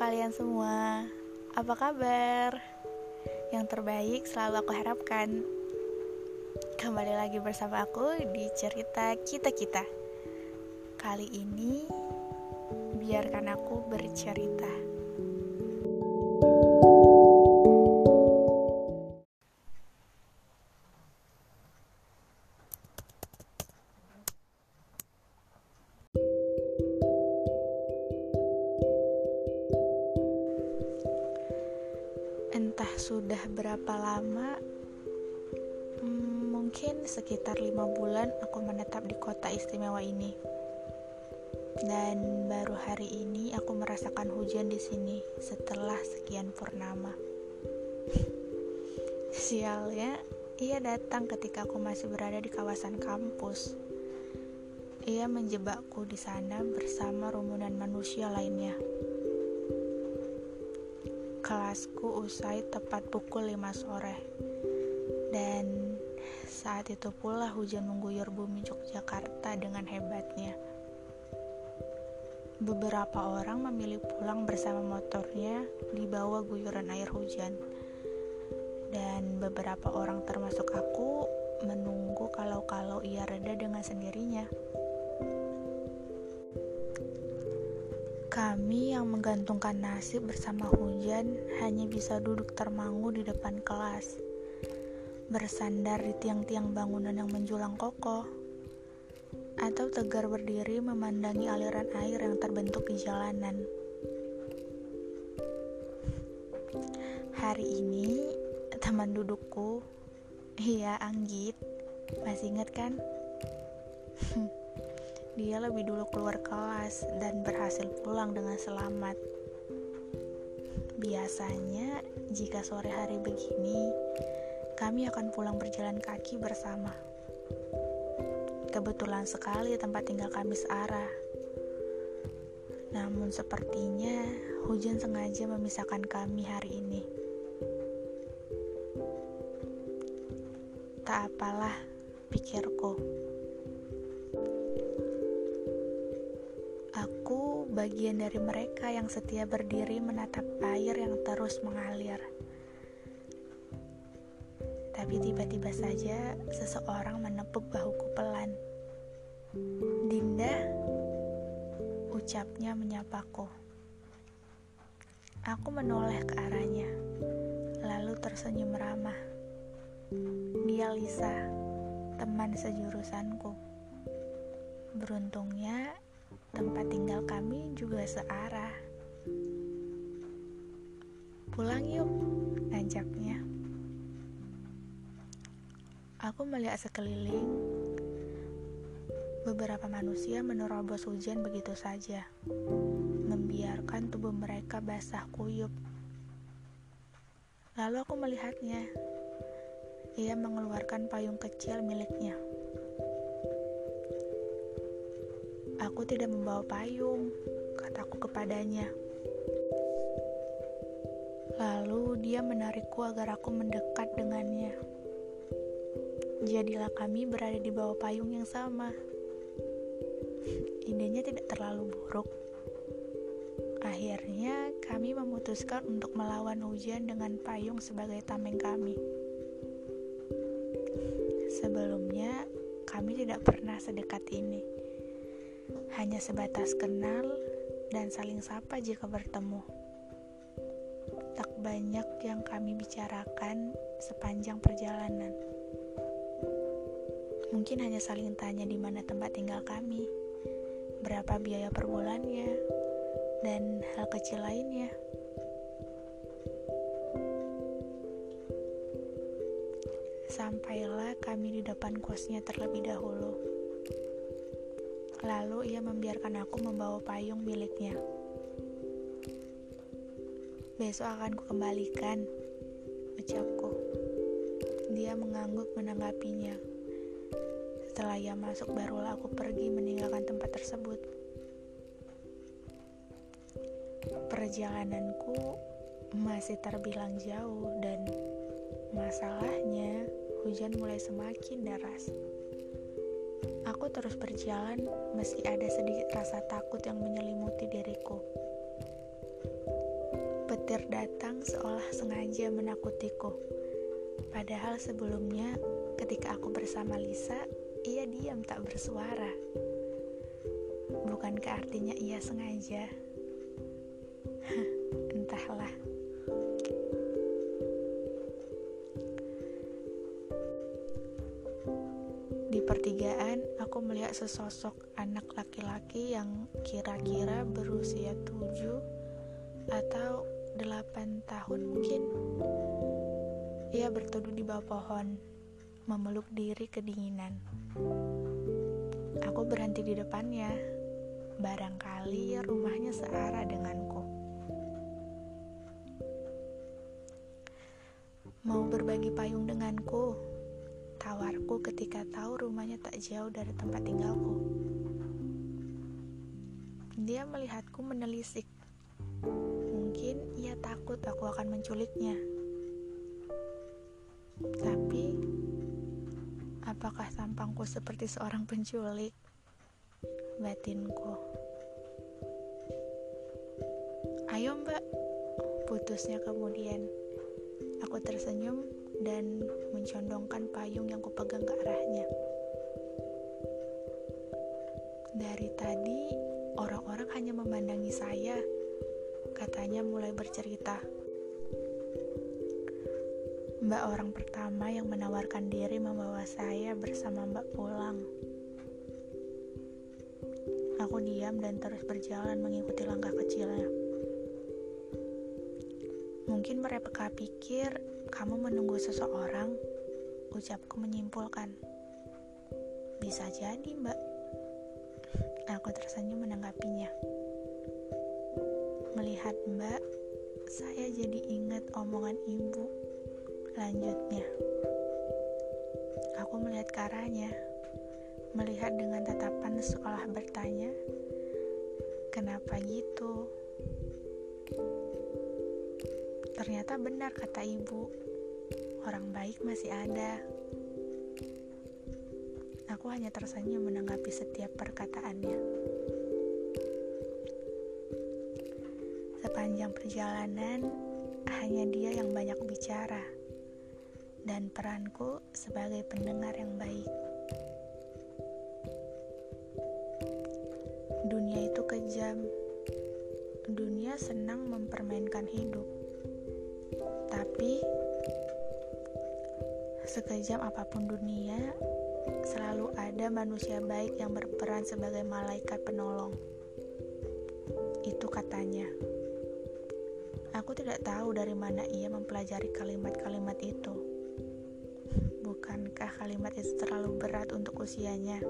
kalian semua, apa kabar? Yang terbaik selalu aku harapkan. Kembali lagi bersama aku di cerita kita-kita. Kali ini, biarkan aku bercerita. Entah sudah berapa lama, hmm, mungkin sekitar lima bulan aku menetap di kota istimewa ini. Dan baru hari ini aku merasakan hujan di sini setelah sekian purnama. Sialnya, ia datang ketika aku masih berada di kawasan kampus. Ia menjebakku di sana bersama rumunan manusia lainnya kelasku usai tepat pukul 5 sore. Dan saat itu pula hujan mengguyur bumi Yogyakarta dengan hebatnya. Beberapa orang memilih pulang bersama motornya di bawah guyuran air hujan. Dan beberapa orang termasuk aku menunggu kalau-kalau ia reda dengan sendirinya. Kami yang menggantungkan nasib bersama hujan hanya bisa duduk termangu di depan kelas, bersandar di tiang-tiang bangunan yang menjulang kokoh, atau tegar berdiri memandangi aliran air yang terbentuk di jalanan. Hari ini, teman dudukku, iya Anggit, masih ingat kan? dia lebih dulu keluar kelas dan berhasil pulang dengan selamat. Biasanya, jika sore hari begini, kami akan pulang berjalan kaki bersama. Kebetulan sekali tempat tinggal kami searah. Namun sepertinya hujan sengaja memisahkan kami hari ini. Tak apalah, pikirku. Bagian dari mereka yang setia berdiri menatap air yang terus mengalir. Tapi tiba-tiba saja seseorang menepuk bahuku pelan. Dinda, ucapnya menyapaku. Aku menoleh ke arahnya, lalu tersenyum ramah. Dia Lisa, teman sejurusanku. Beruntungnya, tempat tinggal kami juga searah. Pulang yuk, ajaknya. Aku melihat sekeliling. Beberapa manusia menerobos hujan begitu saja, membiarkan tubuh mereka basah kuyup. Lalu aku melihatnya. Ia mengeluarkan payung kecil miliknya. Aku tidak membawa payung, kataku kepadanya. Lalu dia menarikku agar aku mendekat dengannya. Jadilah kami berada di bawah payung yang sama. Idenya tidak terlalu buruk. Akhirnya, kami memutuskan untuk melawan hujan dengan payung sebagai tameng kami. Sebelumnya, kami tidak pernah sedekat ini hanya sebatas kenal dan saling sapa jika bertemu. Tak banyak yang kami bicarakan sepanjang perjalanan. Mungkin hanya saling tanya di mana tempat tinggal kami, berapa biaya per bulannya, dan hal kecil lainnya. Sampailah kami di depan kosnya terlebih dahulu. Lalu ia membiarkan aku membawa payung miliknya. Besok akan kukembalikan, ucapku. Dia mengangguk menanggapinya. Setelah ia masuk, barulah aku pergi meninggalkan tempat tersebut. Perjalananku masih terbilang jauh dan masalahnya hujan mulai semakin deras. Aku terus berjalan meski ada sedikit rasa takut yang menyelimuti diriku. petir datang seolah sengaja menakutiku. Padahal sebelumnya, ketika aku bersama Lisa, ia diam tak bersuara. Bukankah artinya ia sengaja? Entahlah. Di pertigaan, aku melihat sesosok anak laki-laki yang kira-kira berusia tujuh atau delapan tahun mungkin. Ia berteduh di bawah pohon, memeluk diri kedinginan. Aku berhenti di depannya. Barangkali rumahnya searah denganku. Mau berbagi payung denganku? Tawarku ketika tahu rumahnya tak jauh dari tempat tinggalku. Dia melihatku menelisik. Mungkin ia takut aku akan menculiknya. Tapi, apakah tampangku seperti seorang penculik? Batinku. Ayo mbak, putusnya kemudian. Aku tersenyum dan mencondongkan payung yang kupegang ke arahnya. Dari tadi, orang-orang hanya memandangi saya. Katanya mulai bercerita. Mbak orang pertama yang menawarkan diri membawa saya bersama Mbak pulang. Aku diam dan terus berjalan mengikuti langkah kecilnya. Mungkin mereka pikir kamu menunggu seseorang, ucapku menyimpulkan. Bisa jadi, Mbak. Aku tersenyum menanggapinya. Melihat Mbak, saya jadi ingat omongan ibu. Lanjutnya, aku melihat ke arahnya, melihat dengan tatapan seolah bertanya, "Kenapa gitu?" Ternyata benar kata ibu, orang baik masih ada. Aku hanya tersenyum menanggapi setiap perkataannya. Sepanjang perjalanan, hanya dia yang banyak bicara, dan peranku sebagai pendengar yang baik. Sekejam apa pun dunia, selalu ada manusia baik yang berperan sebagai malaikat penolong. Itu katanya. Aku tidak tahu dari mana ia mempelajari kalimat-kalimat itu. Bukankah kalimat itu terlalu berat untuk usianya?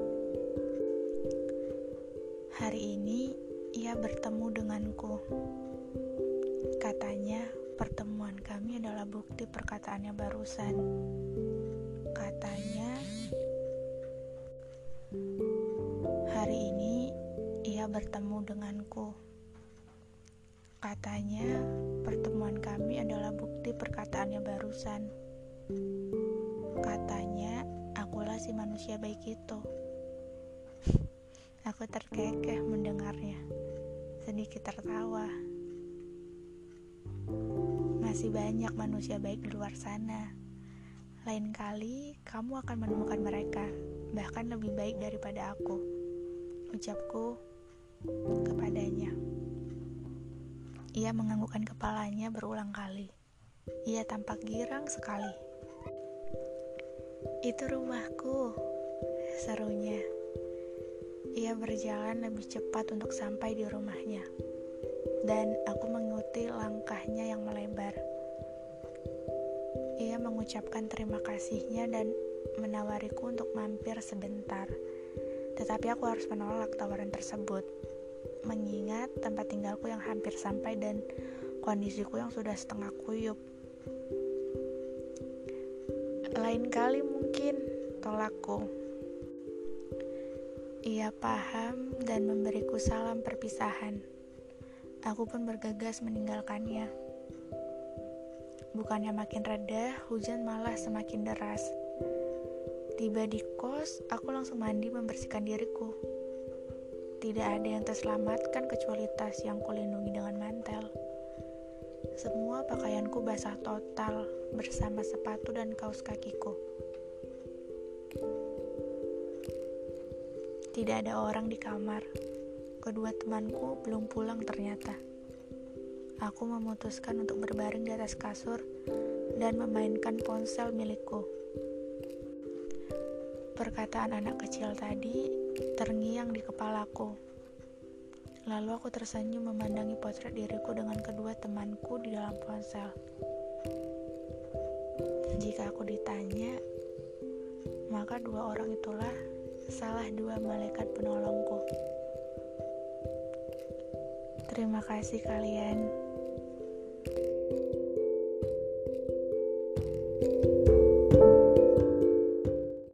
Hari ini ia bertemu denganku. Katanya, Pertemuan kami adalah bukti perkataannya barusan. Katanya, hari ini ia bertemu denganku. Katanya, pertemuan kami adalah bukti perkataannya barusan. Katanya, akulah si manusia baik itu. Aku terkekeh mendengarnya, sedikit tertawa. Masih banyak manusia baik di luar sana. Lain kali kamu akan menemukan mereka, bahkan lebih baik daripada aku. Ucapku kepadanya. Ia menganggukkan kepalanya berulang kali. Ia tampak girang sekali. Itu rumahku, serunya. Ia berjalan lebih cepat untuk sampai di rumahnya dan aku mengikuti langkahnya yang melebar. Ia mengucapkan terima kasihnya dan menawariku untuk mampir sebentar. Tetapi aku harus menolak tawaran tersebut, mengingat tempat tinggalku yang hampir sampai dan kondisiku yang sudah setengah kuyup. Lain kali mungkin tolakku. Ia paham dan memberiku salam perpisahan. Aku pun bergegas meninggalkannya. Bukannya makin reda, hujan malah semakin deras. Tiba di kos, aku langsung mandi membersihkan diriku. Tidak ada yang terselamatkan kecuali tas yang kulindungi dengan mantel. Semua pakaianku basah total bersama sepatu dan kaos kakiku. Tidak ada orang di kamar. Kedua temanku belum pulang ternyata. Aku memutuskan untuk berbaring di atas kasur dan memainkan ponsel milikku. Perkataan anak kecil tadi terngiang di kepalaku. Lalu aku tersenyum memandangi potret diriku dengan kedua temanku di dalam ponsel. Jika aku ditanya, maka dua orang itulah salah dua malaikat penolongku. Terima kasih kalian